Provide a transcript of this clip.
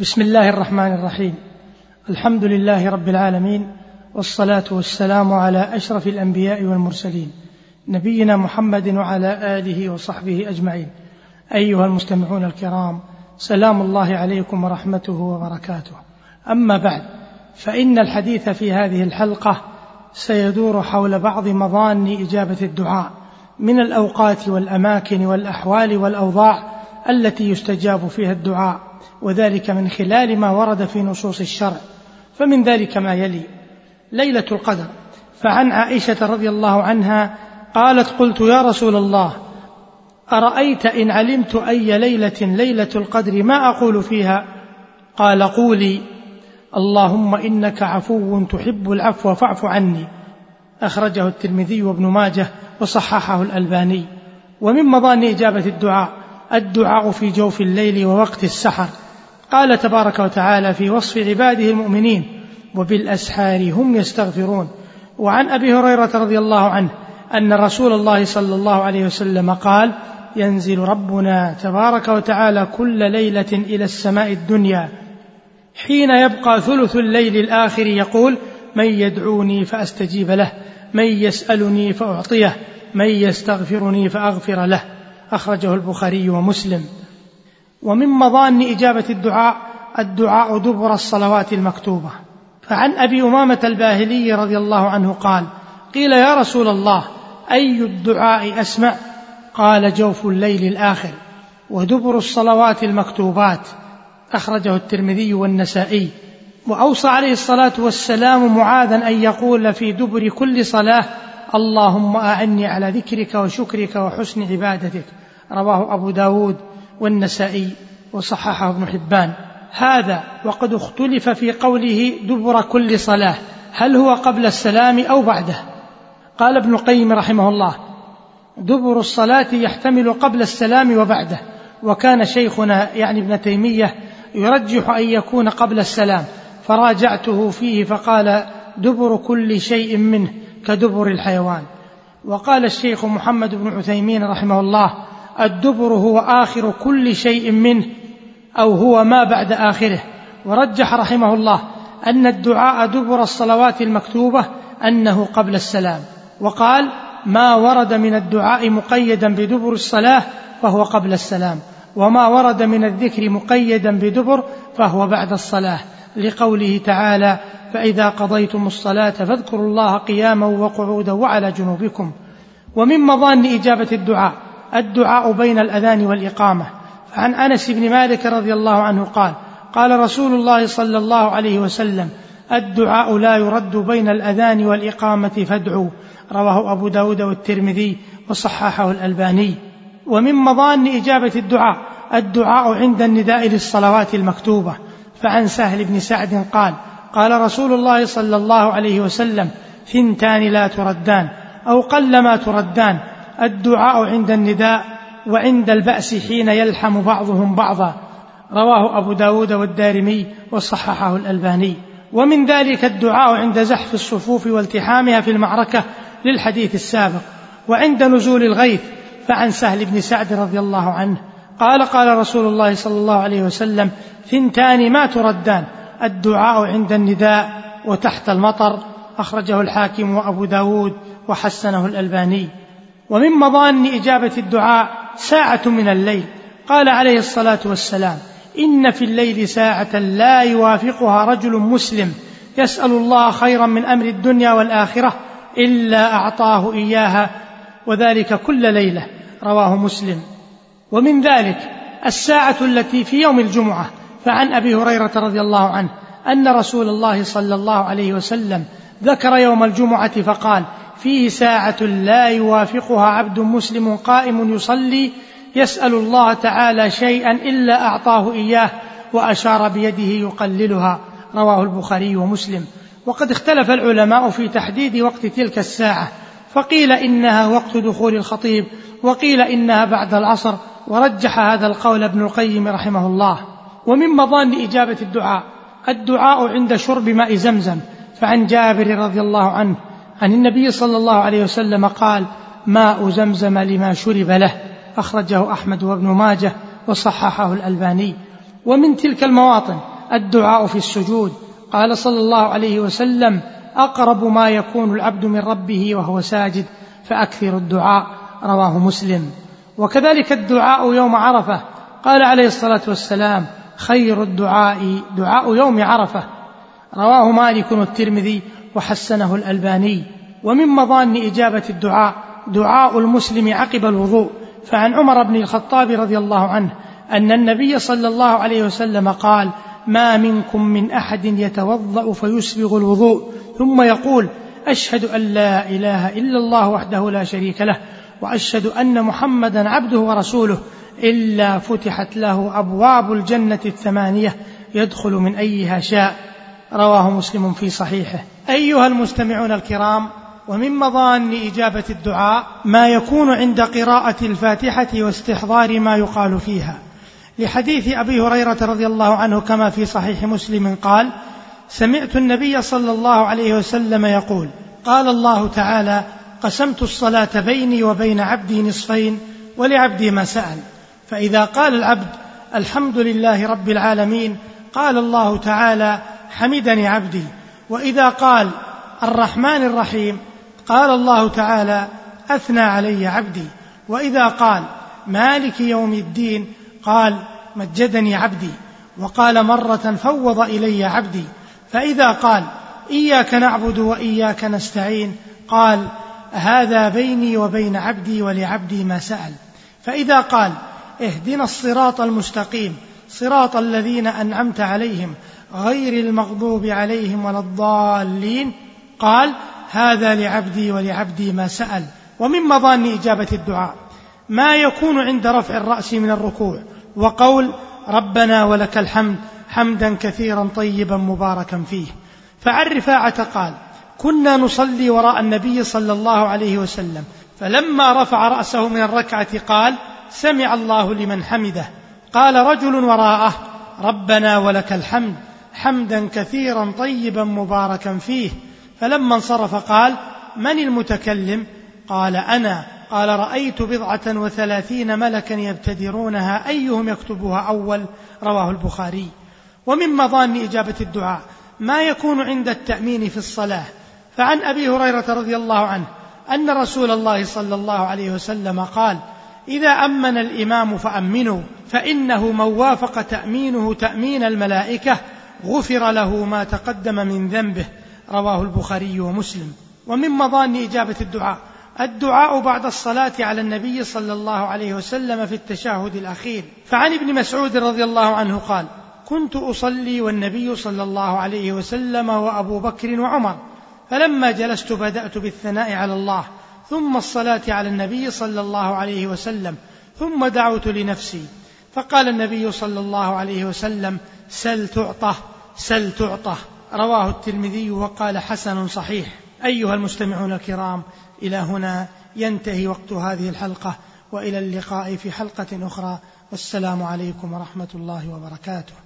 بسم الله الرحمن الرحيم. الحمد لله رب العالمين والصلاة والسلام على أشرف الأنبياء والمرسلين نبينا محمد وعلى آله وصحبه أجمعين. أيها المستمعون الكرام سلام الله عليكم ورحمته وبركاته. أما بعد فإن الحديث في هذه الحلقة سيدور حول بعض مظان إجابة الدعاء من الأوقات والأماكن والأحوال والأوضاع التي يستجاب فيها الدعاء وذلك من خلال ما ورد في نصوص الشرع. فمن ذلك ما يلي. ليلة القدر. فعن عائشة رضي الله عنها قالت قلت يا رسول الله أرأيت إن علمت أي ليلة ليلة القدر ما أقول فيها؟ قال قولي. اللهم إنك عفو تحب العفو فاعف عني. أخرجه الترمذي وابن ماجه وصححه الألباني. ومن مظان إجابة الدعاء الدعاء في جوف الليل ووقت السحر. قال تبارك وتعالى في وصف عباده المؤمنين وبالأسحار هم يستغفرون. وعن أبي هريرة رضي الله عنه أن رسول الله صلى الله عليه وسلم قال ينزل ربنا تبارك وتعالى كل ليلة إلى السماء الدنيا. حين يبقى ثلث الليل الآخر يقول من يدعوني فأستجيب له من يسألني فأعطيه من يستغفرني فأغفر له. أخرجه البخاري ومسلم. ومن مظان إجابة الدعاء الدعاء دبر الصلوات المكتوبة. فعن أبي أمامة الباهلي رضي الله عنه قال قيل يا رسول الله أي الدعاء أسمع؟ قال جوف الليل الآخر. ودبر الصلوات المكتوبات. أخرجه الترمذي والنسائي. وأوصى عليه الصلاة والسلام معاذا أن يقول في دبر كل صلاة اللهم أعني على ذكرك وشكرك وحسن عبادتك. رواه أبو داود والنسائي وصححه ابن حبان. هذا وقد اختلف في قوله دبر كل صلاة. هل هو قبل السلام أو بعده؟ قال ابن القيم رحمه الله دبر الصلاة يحتمل قبل السلام وبعده. وكان شيخنا يعني ابن تيمية يرجح أن يكون قبل السلام. فراجعته فيه فقال دبر كل شيء منه. كدبر الحيوان. وقال الشيخ محمد بن عثيمين رحمه الله الدبر هو آخر كل شيء منه أو هو ما بعد آخره. ورجح رحمه الله أن الدعاء دبر الصلوات المكتوبة أنه قبل السلام. وقال ما ورد من الدعاء مقيدا بدبر الصلاة فهو قبل السلام وما ورد من الذكر مقيدا بدبر فهو بعد الصلاة. لقوله تعالى فإذا قضيتم الصلاة فاذكروا الله قياما وقعودا وعلى جنوبكم. ومن مظان إجابة الدعاء الدعاء بين الأذان والإقامة. فعن أنس بن مالك رضي الله عنه قال قال رسول الله صلى الله عليه وسلم الدعاء لا يرد بين الأذان والإقامة فادعوا رواه أبو داود والترمذي وصححه الألباني. ومن مظان إجابة الدعاء الدعاء عند النداء للصلوات المكتوبة. فعن سهل بن سعد قال قال رسول الله صلى الله عليه وسلم ثنتان لا تردان أو قلما تردان الدعاء عند النداء وعند البأس حين يلحم بعضهم بعضا. رواه أبو داود والدارمي وصححه الألباني. ومن ذلك الدعاء عند زحف الصفوف والتحامها في المعركة للحديث السابق. وعند نزول الغيث فعن سهل بن سعد رضي الله عنه. قال قال رسول الله صلى الله عليه وسلم ثنتان ما تردان الدعاء عند النداء وتحت المطر أخرجه الحاكم وأبو داود وحسنه الألباني. ومن مظان إجابة الدعاء ساعة من الليل. قال عليه الصلاة والسلام إن في الليل ساعة لا يوافقها رجل مسلم يسأل الله خيرا من أمر الدنيا والآخرة إلا أعطاه إياها وذلك كل ليلة. رواه مسلم. ومن ذلك الساعة التي في يوم الجمعة فعن أبي هريرة رضي الله عنه أن رسول الله صلى الله عليه وسلم ذكر يوم الجمعة فقال فيه ساعة لا يوافقها عبد مسلم قائم يصلي يسأل الله تعالى شيئا إلا أعطاه إياه وأشار بيده يقللها. رواه البخاري ومسلم. وقد اختلف العلماء في تحديد وقت تلك الساعة فقيل إنها وقت دخول الخطيب وقيل إنها بعد العصر ورجح هذا القول ابن القيم رحمه الله. ومن مظان إجابة الدعاء. الدعاء عند شرب ماء زمزم. فعن جابر رضي الله عنه عن النبي صلى الله عليه وسلم قال ماء زمزم لما شرب له أخرجه أحمد وابن ماجه وصححه الألباني. ومن تلك المواطن الدعاء في السجود. قال صلى الله عليه وسلم أقرب ما يكون العبد من ربه وهو ساجد فأكثر الدعاء رواه مسلم. وكذلك الدعاء يوم عرفة. قال عليه الصلاة والسلام خير الدعاء دعاء يوم عرفة. رواه مالك والترمذي وحسنه الألباني. ومن مظان إجابة الدعاء دعاء المسلم عقب الوضوء. فعن عمر بن الخطاب رضي الله عنه أن النبي صلى الله عليه وسلم قال ما منكم من أحد يتوضأ فيسبغ الوضوء. ثم يقول أشهد أن لا إله إلا الله وحده لا شريك له وأشهد أن محمدا عبده ورسوله. إلا فتحت له أبواب الجنة الثمانية يدخل من أيها شاء. رواه مسلم في صحيحه. أيها المستمعون الكرام ومن مظان إجابة الدعاء ما يكون عند قراءة الفاتحة واستحضار ما يقال فيها. لحديث أبي هريرة رضي الله عنه كما في صحيح مسلم قال سمعت النبي صلى الله عليه وسلم يقول قال الله تعالى قسمت الصلاة بيني وبين عبدي نصفين ولعبدي ما سأل. فإذا قال العبد الحمد لله رب العالمين قال الله تعالى حمدني عبدي. وإذا قال الرحمن الرحيم قال الله تعالى أثنى علي عبدي. وإذا قال مالك يوم الدين قال مجدني عبدي. وقال مرة فوض إلي عبدي. فإذا قال إياك نعبد وإياك نستعين قال هذا بيني وبين عبدي ولعبدي ما سأل. فإذا قال اهدنا الصراط المستقيم صراط الذين أنعمت عليهم غير المغضوب عليهم ولا الضالين. قال هذا لعبدي ولعبدي ما سأل ومن مظان إجابة الدعاء. ما يكون عند رفع الرأس من الركوع. وقول ربنا ولك الحمد حمدا كثيرا طيبا مباركا فيه. فعن رفاعة قال كنا نصلي وراء النبي صلى الله عليه وسلم فلما رفع رأسه من الركعة قال سمع الله لمن حمده. قال رجل وراءه ربنا ولك الحمد حمدا كثيرا طيبا مباركا فيه. فلما انصرف قال من المتكلم؟ قال أنا. قال رأيت بضعة وثلاثين ملكا يبتدرونها أيهم يكتبها أول؟ رواه البخاري. ومن مظان إجابة الدعاء ما يكون عند التأمين في الصلاة. فعن أبي هريرة رضي الله عنه أن رسول الله صلى الله عليه وسلم قال إذا أمن الإمام فامنوا فإنه من وافق تأمينه تأمين الملائكة غفر له ما تقدم من ذنبه رواه البخاري ومسلم. ومن مظان إجابة الدعاء الدعاء بعد الصلاة على النبي صلى الله عليه وسلم في التشهد الأخير. فعن ابن مسعود رضي الله عنه قال كنت أصلي والنبي صلى الله عليه وسلم وأبو بكر وعمر فلما جلست بدأت بالثناء على الله ثم الصلاة على النبي صلى الله عليه وسلم ثم دعوت لنفسي. فقال النبي صلى الله عليه وسلم سل تعطه سل تعطه رواه الترمذي وقال حسن صحيح. أيها المستمعون الكرام إلى هنا ينتهي وقت هذه الحلقة وإلى اللقاء في حلقة أخرى. والسلام عليكم ورحمة الله وبركاته.